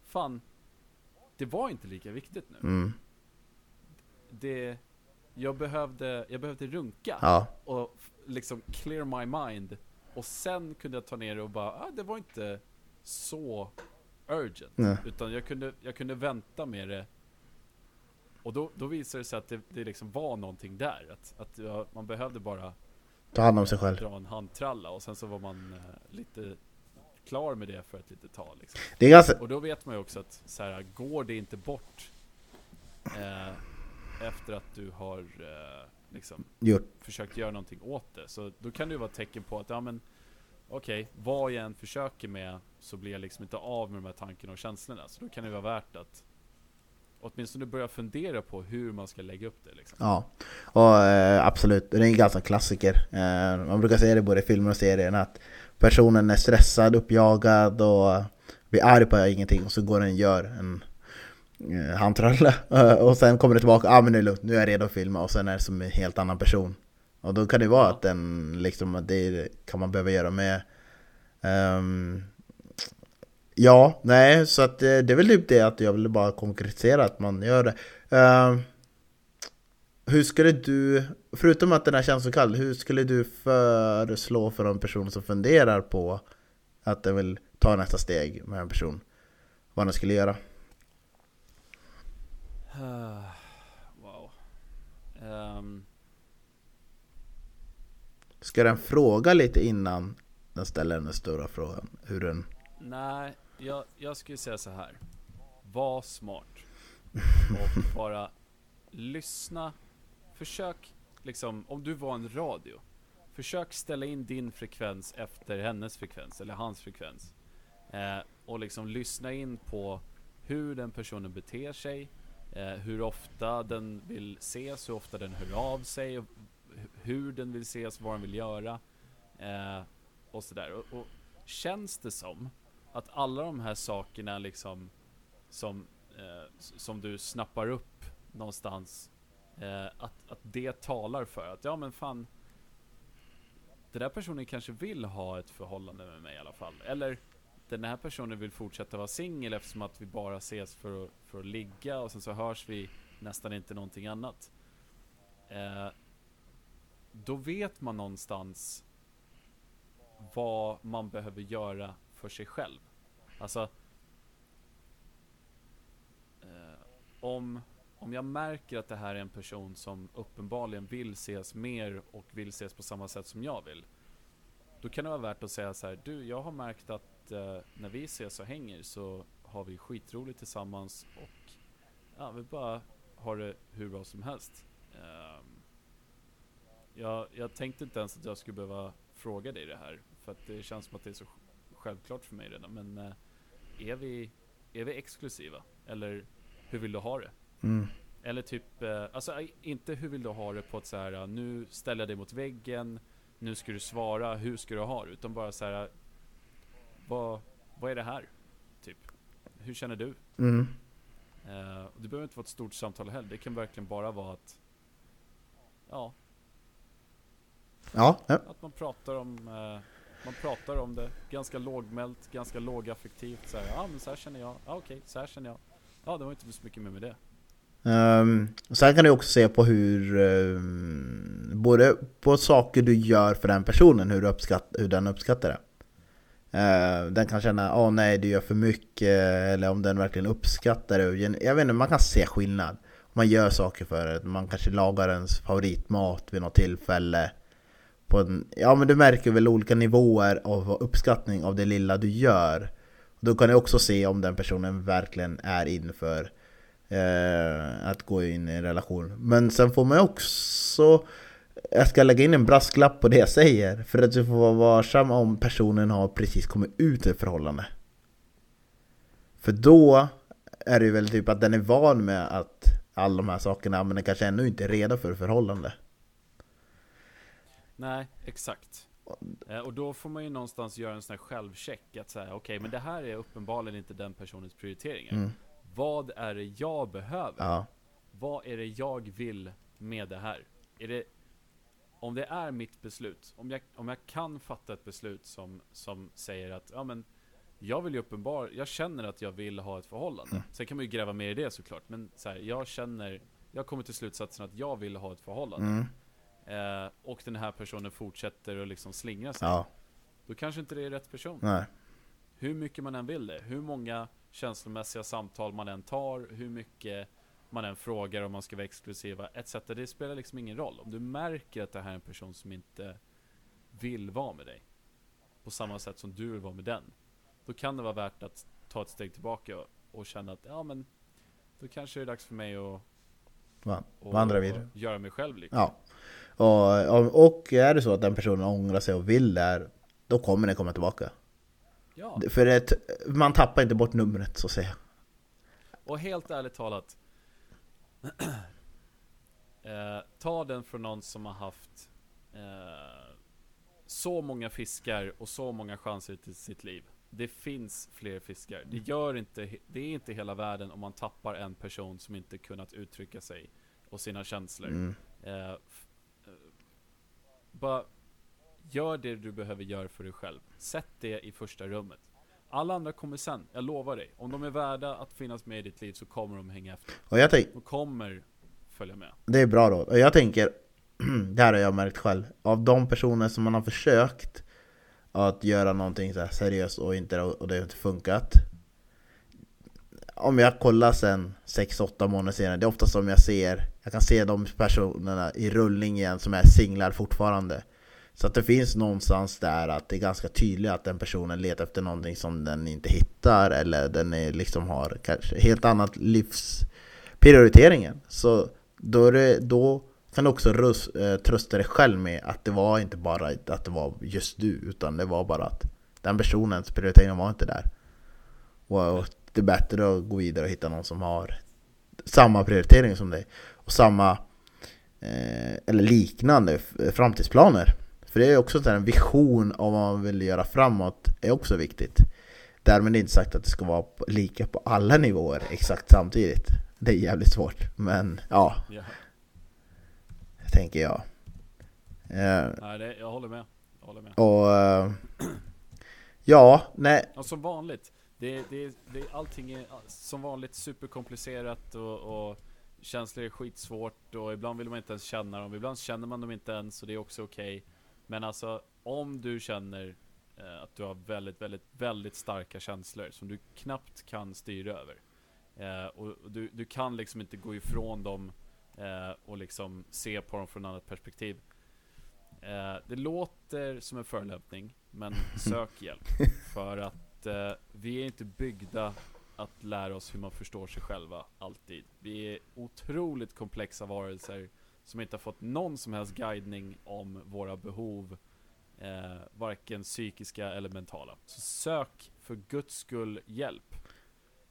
[SPEAKER 1] Fan, det var inte lika viktigt nu. Mm. Det, jag behövde, jag behövde runka ja. och liksom clear my mind. Och sen kunde jag ta ner det och bara, ah, det var inte så urgent. Nej. Utan jag kunde, jag kunde vänta med det. Och då, då visade det sig att det, det liksom var någonting där. Att, att jag, man behövde bara
[SPEAKER 2] ta hand om sig själv.
[SPEAKER 1] Dra en handtralla och sen så var man eh, lite klar med det för ett litet tag. Liksom.
[SPEAKER 2] Det är ganska...
[SPEAKER 1] Och då vet man ju också att så här, går det inte bort eh, efter att du har eh, liksom, försökt göra någonting åt det. Så då kan det ju vara ett tecken på att, ja men okej, okay, vad jag än försöker med så blir jag liksom inte av med de här tankarna och känslorna. Så då kan det vara värt att åtminstone börja fundera på hur man ska lägga upp det. Liksom.
[SPEAKER 2] Ja, och eh, absolut. Det är en ganska klassiker. Eh, man brukar säga det både i filmer och serier att personen är stressad, uppjagad och blir arg på ingenting och så går den och gör en eh, handtralla och sen kommer det tillbaka, ja ah, men det är lugnt, nu är jag redo att filma och sen är det som en helt annan person. Och då kan det vara att den liksom, det kan man behöva göra med um, Ja, nej, så att det, det är väl typ det att jag vill bara konkretisera att man gör det. Uh, hur skulle du, förutom att den är känslokall, hur skulle du föreslå för en person som funderar på att den vill ta nästa steg med en person? Vad den skulle göra?
[SPEAKER 1] wow. Um.
[SPEAKER 2] Ska den fråga lite innan den ställer den stora frågan? Hur den...
[SPEAKER 1] Nej, jag, jag skulle säga så här. Var smart. Och bara lyssna försök liksom, om du var en radio. Försök ställa in din frekvens efter hennes frekvens, eller hans frekvens. Eh, och liksom lyssna in på hur den personen beter sig, eh, hur ofta den vill ses, hur ofta den hör av sig, hur den vill ses, vad den vill göra. Eh, och sådär. Och, och känns det som att alla de här sakerna liksom som, eh, som du snappar upp någonstans eh, att, att det talar för att ja men fan den där personen kanske vill ha ett förhållande med mig i alla fall. Eller den här personen vill fortsätta vara singel eftersom att vi bara ses för att, för att ligga och sen så hörs vi nästan inte någonting annat. Eh, då vet man någonstans vad man behöver göra för sig själv. Alltså eh, om, om jag märker att det här är en person som uppenbarligen vill ses mer och vill ses på samma sätt som jag vill. Då kan det vara värt att säga så här, du jag har märkt att eh, när vi ses och hänger så har vi skitroligt tillsammans och ja, vi bara har det hur bra som helst. Ehm, jag, jag tänkte inte ens att jag skulle behöva fråga dig det här för att det känns som att det är så självklart för mig redan. Men eh, är, vi, är vi exklusiva? Eller hur vill du ha det?
[SPEAKER 2] Mm.
[SPEAKER 1] Eller typ, eh, alltså eh, inte hur vill du ha det på ett så här, eh, nu ställer jag dig mot väggen, nu ska du svara, hur ska du ha det? Utan bara så här, eh, vad, vad är det här? Typ, hur känner du?
[SPEAKER 2] Mm.
[SPEAKER 1] Eh, det behöver inte vara ett stort samtal heller, det kan verkligen bara vara att, ja,
[SPEAKER 2] Ja, ja.
[SPEAKER 1] att man pratar om, eh, man pratar om det ganska lågmält, ganska lågaffektivt så här, ja men så här känner jag, ja okej, så här känner jag. Ja, det var inte så mycket mer med det.
[SPEAKER 2] Um, sen kan du också se på hur, um, både på saker du gör för den personen, hur, du uppskatt, hur den uppskattar det. Uh, den kan känna, åh nej du gör för mycket, eller om den verkligen uppskattar det. Jag vet inte, man kan se skillnad. Man gör saker för det, man kanske lagar ens favoritmat vid något tillfälle. På en, ja men du märker väl olika nivåer av uppskattning av det lilla du gör. Då kan du också se om den personen verkligen är inför eh, att gå in i en relation. Men sen får man ju också jag ska lägga in en brasklapp på det jag säger För att du får vara varsam om personen har precis kommit ut ur ett förhållande För då är det väl typ att den är van med att alla de här sakerna Men den kanske ännu inte är redo för förhållande
[SPEAKER 1] Nej, exakt. Eh, och då får man ju någonstans göra en sån här självcheck att säga, okej men det här är uppenbarligen inte den personens prioriteringar.
[SPEAKER 2] mm.
[SPEAKER 1] Vad är det jag behöver?
[SPEAKER 2] Ja,
[SPEAKER 1] Vad är det jag vill med det här? Är det, om det är mitt beslut, om jag, om jag kan fatta ett beslut som, som säger att, ja men jag vill ju uppenbar, jag känner att jag vill ha ett förhållande.
[SPEAKER 2] Mm.
[SPEAKER 1] Sen kan man ju gräva mer i det såklart, men så här, jag känner, jag kommer till slutsatsen att jag vill ha ett förhållande.
[SPEAKER 2] mm.
[SPEAKER 1] Eh, och den här personen fortsätter att liksom slingra sig.
[SPEAKER 2] ja,
[SPEAKER 1] Då kanske inte det är rätt person.
[SPEAKER 2] nej
[SPEAKER 1] Hur mycket man än vill det, hur många känslomässiga samtal man än tar, hur mycket man än frågar om man ska vara exklusiva, etc. Det spelar liksom ingen roll. Om du märker att det här är en person som inte vill vara med dig, på samma sätt som du vill vara med den, då kan det vara värt att ta ett steg tillbaka och, och känna att, ja men, då kanske det är dags för mig att
[SPEAKER 2] Va- vandra vidare
[SPEAKER 1] göra mig själv liksom.
[SPEAKER 2] Ja och, och, är det så att den personen ångrar sig och vill det här Då kommer den komma tillbaka.
[SPEAKER 1] Ja.
[SPEAKER 2] För ett, man tappar inte bort numret så att säga.
[SPEAKER 1] Och helt ärligt talat eh, Ta den från någon som har haft eh, Så många fiskar och så många chanser till sitt liv. Det finns fler fiskar. Det gör inte, det är inte hela världen om man tappar en person som inte kunnat uttrycka sig och sina känslor.
[SPEAKER 2] Mm.
[SPEAKER 1] eh, Bara Gör det du behöver göra för dig själv Sätt det i första rummet alla andra kommer sen, jag lovar dig. Om de är värda att finnas med i ditt liv så kommer de hänga efter.
[SPEAKER 2] Och jag tänker
[SPEAKER 1] De kommer följa med.
[SPEAKER 2] Det är bra råd. Och jag tänker, det här har jag märkt själv, av de personer som man har försökt att göra någonting så här seriöst och, inte, och det har inte funkat. Om jag kollar sen 6-8 månader senare, det är ofta som jag ser, jag kan se de personerna i rullning igen som är singlar fortfarande. Så att det finns någonstans där att det är ganska tydligt att den personen letar efter någonting som den inte hittar eller den är liksom har kanske helt annat livsprioriteringen. Så då, är det, då kan du också rus, eh, trösta dig själv med att det var inte bara att det var just du, utan det var bara att den personens prioritering var inte där. Och, och det är bättre att gå vidare och hitta någon som har samma prioritering som dig och samma eh, eller liknande framtidsplaner. För det är också en vision av vad man vill göra framåt är också viktigt. Därmed inte sagt att det ska vara lika på alla nivåer exakt samtidigt. Det är jävligt svårt, men ja.
[SPEAKER 1] Ja.
[SPEAKER 2] Tänker jag. Eh,
[SPEAKER 1] Nej, det, jag håller med. Jag håller med.
[SPEAKER 2] och... Eh, ja, nej.
[SPEAKER 1] Och som vanligt, det, det, det, allting är som vanligt superkomplicerat och, och känslor är skitsvårt och ibland vill man inte ens känna dem, ibland känner man dem inte ens och det är också okej. Men alltså, om du känner eh, att du har väldigt, väldigt, väldigt starka känslor som du knappt kan styra över. Eh, och och du, du kan liksom inte gå ifrån dem eh, och liksom se på dem från ett annat perspektiv. Eh, det låter som en förolämpning, men sök hjälp. För att eh, vi är inte byggda att lära oss hur man förstår sig själva, alltid. Vi är otroligt komplexa varelser som inte har fått någon som helst guidning om våra behov, eh, varken psykiska eller mentala. Så sök för guds skull hjälp.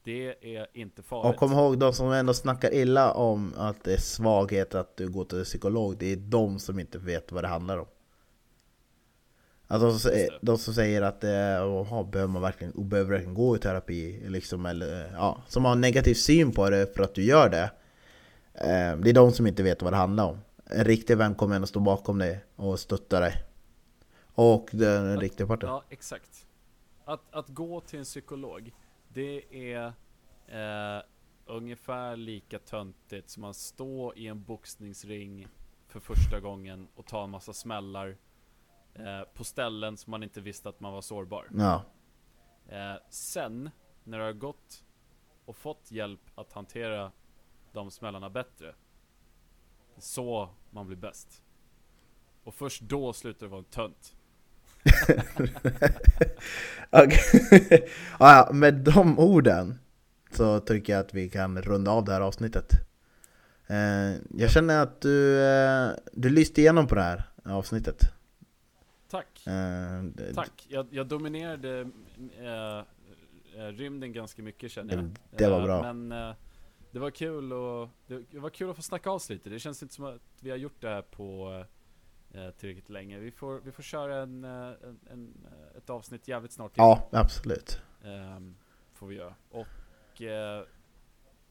[SPEAKER 1] Det är inte farligt.
[SPEAKER 2] Och kom ihåg, de som ändå snackar illa om att det är svaghet att du går till psykolog, det är de som inte vet vad det handlar om. Alltså de, som säger, de som säger att eh, oha, behöver man verkligen, behöver verkligen gå i terapi, liksom, eller, eh, ja, som har en negativ syn på det för att du gör det. Eh, det är de som inte vet vad det handlar om. En riktig vän kommer ändå stå bakom dig och stötta dig. Och den
[SPEAKER 1] Att-
[SPEAKER 2] riktiga parten.
[SPEAKER 1] Ja, exakt. Att, att gå till en psykolog, det är eh, ungefär lika töntigt som att stå i en boxningsring för första gången och ta en massa smällar eh, på ställen som man inte visste att man var sårbar.
[SPEAKER 2] Ja.
[SPEAKER 1] Eh, sen, när du har gått och fått hjälp att hantera de smällarna bättre, det så man blir bäst. Och först då slutar du vara en tönt.
[SPEAKER 2] Ja, ja, med de orden så tycker jag att vi kan runda av det här avsnittet. Eh, jag känner att du, eh, du lyste igenom på det här avsnittet.
[SPEAKER 1] Tack!
[SPEAKER 2] Det-
[SPEAKER 1] Tack! Jag, jag dominerade äh, rymden ganska mycket känner jag.
[SPEAKER 2] Det- var bra.
[SPEAKER 1] Men äh, det var kul och det, var kul att få snacka av sig lite. Det känns inte som att vi har gjort det här på tillräckligt länge. Vi får, vi får köra en, en, en, ett avsnitt jävligt snart igen.
[SPEAKER 2] Ja, absolut.
[SPEAKER 1] Ehm, får vi göra. Och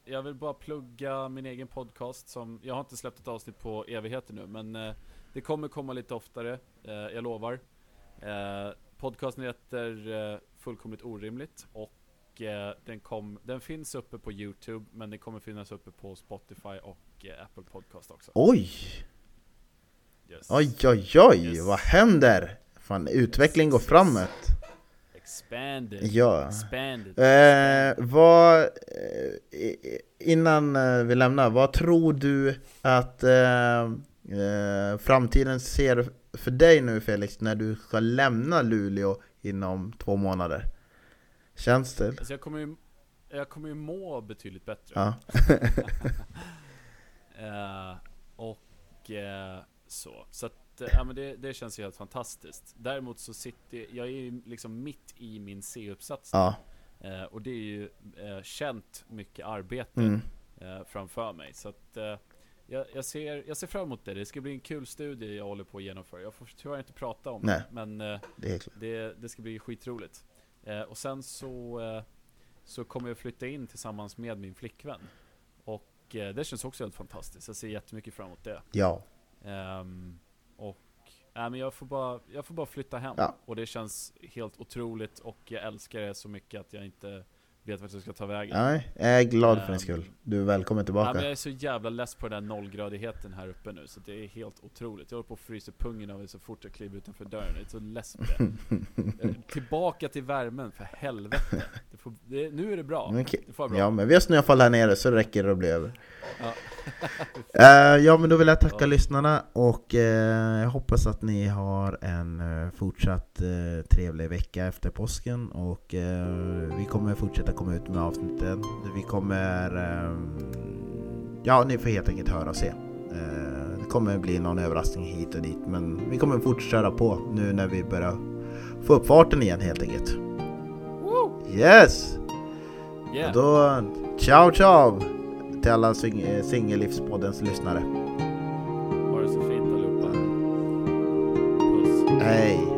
[SPEAKER 1] jag vill bara plugga min egen podcast som, jag har inte släppt ett avsnitt på evigheter nu men det kommer komma lite oftare, eh, jag lovar. Eh, podcasten heter eh, Fullkomligt Orimligt och eh, den, kom, den finns uppe på Youtube men den kommer finnas uppe på Spotify och eh, Apple Podcast också.
[SPEAKER 2] Oj!
[SPEAKER 1] Yes.
[SPEAKER 2] Oj, oj, oj!
[SPEAKER 1] Yes.
[SPEAKER 2] Vad händer? Fan, utveckling går framåt.
[SPEAKER 1] Expanded.
[SPEAKER 2] Ja.
[SPEAKER 1] Expanded.
[SPEAKER 2] Eh, vad, eh, innan vi lämnar, vad tror du att eh, eh, framtiden ser för dig nu Felix när du ska lämna Luleå inom två månader? Känns det?
[SPEAKER 1] Alltså jag kommer ju, jag kommer ju må betydligt bättre.
[SPEAKER 2] Ja.
[SPEAKER 1] Eh, och eh, så. Så att, eh, ja men det, det känns ju helt fantastiskt. Däremot så sitter jag är ju liksom mitt i min C-uppsats.
[SPEAKER 2] ja.
[SPEAKER 1] Eh, och det är ju känt mycket arbete
[SPEAKER 2] Mm.
[SPEAKER 1] framför mig. Så att jag, jag, ser, jag ser fram emot det. Det ska bli en kul studie jag håller på att genomföra. Jag får tyvärr inte prata om
[SPEAKER 2] Nej.
[SPEAKER 1] det. Men eh,
[SPEAKER 2] Det helt klart.
[SPEAKER 1] det, det ska bli skitroligt. Eh, och sen så, eh, så kommer jag flytta in tillsammans med min flickvän. Och eh, det känns också helt fantastiskt. Jag ser jättemycket fram emot det.
[SPEAKER 2] Ja.
[SPEAKER 1] Ehm, och äh, men jag, får bara, jag får bara flytta hem.
[SPEAKER 2] Ja.
[SPEAKER 1] Och det känns helt otroligt och jag älskar det så mycket att jag inte vet vart jag ska ta vägen.
[SPEAKER 2] Nej, jag är glad för din
[SPEAKER 1] Ehm,
[SPEAKER 2] skull. Du är välkommen tillbaka.
[SPEAKER 1] men jag är så jävla less på den där nollgradigheten här uppe nu, så det är helt otroligt. Jag håller på att frysa pungen av mig så fort jag kliver utanför dörren. Jag är så less på det. Eh, Tillbaka till värmen, för helvete. Det får, det, nu är det bra.
[SPEAKER 2] Okej.
[SPEAKER 1] Det får bra.
[SPEAKER 2] Ja men vi har snöfall här nere så räcker det att bli över.
[SPEAKER 1] Ja.
[SPEAKER 2] Eh, ja men då vill jag tacka
[SPEAKER 1] Ja.
[SPEAKER 2] lyssnarna och eh, jag hoppas att ni har en eh, fortsatt trevlig vecka efter påsken och vi kommer fortsätta komma ut med avsnitten. Vi kommer... Eh, ja, ni får helt enkelt höra och se. Eh, det kommer bli någon överraskning hit och dit. Men vi kommer fortsätta på nu när vi börjar få upp farten igen helt enkelt. Yes!
[SPEAKER 1] Yeah.
[SPEAKER 2] Och då, ciao ciao till alla sing- Singellivspoddens lyssnare.
[SPEAKER 1] Ha det så fint allihopa. Puss.
[SPEAKER 2] Hej!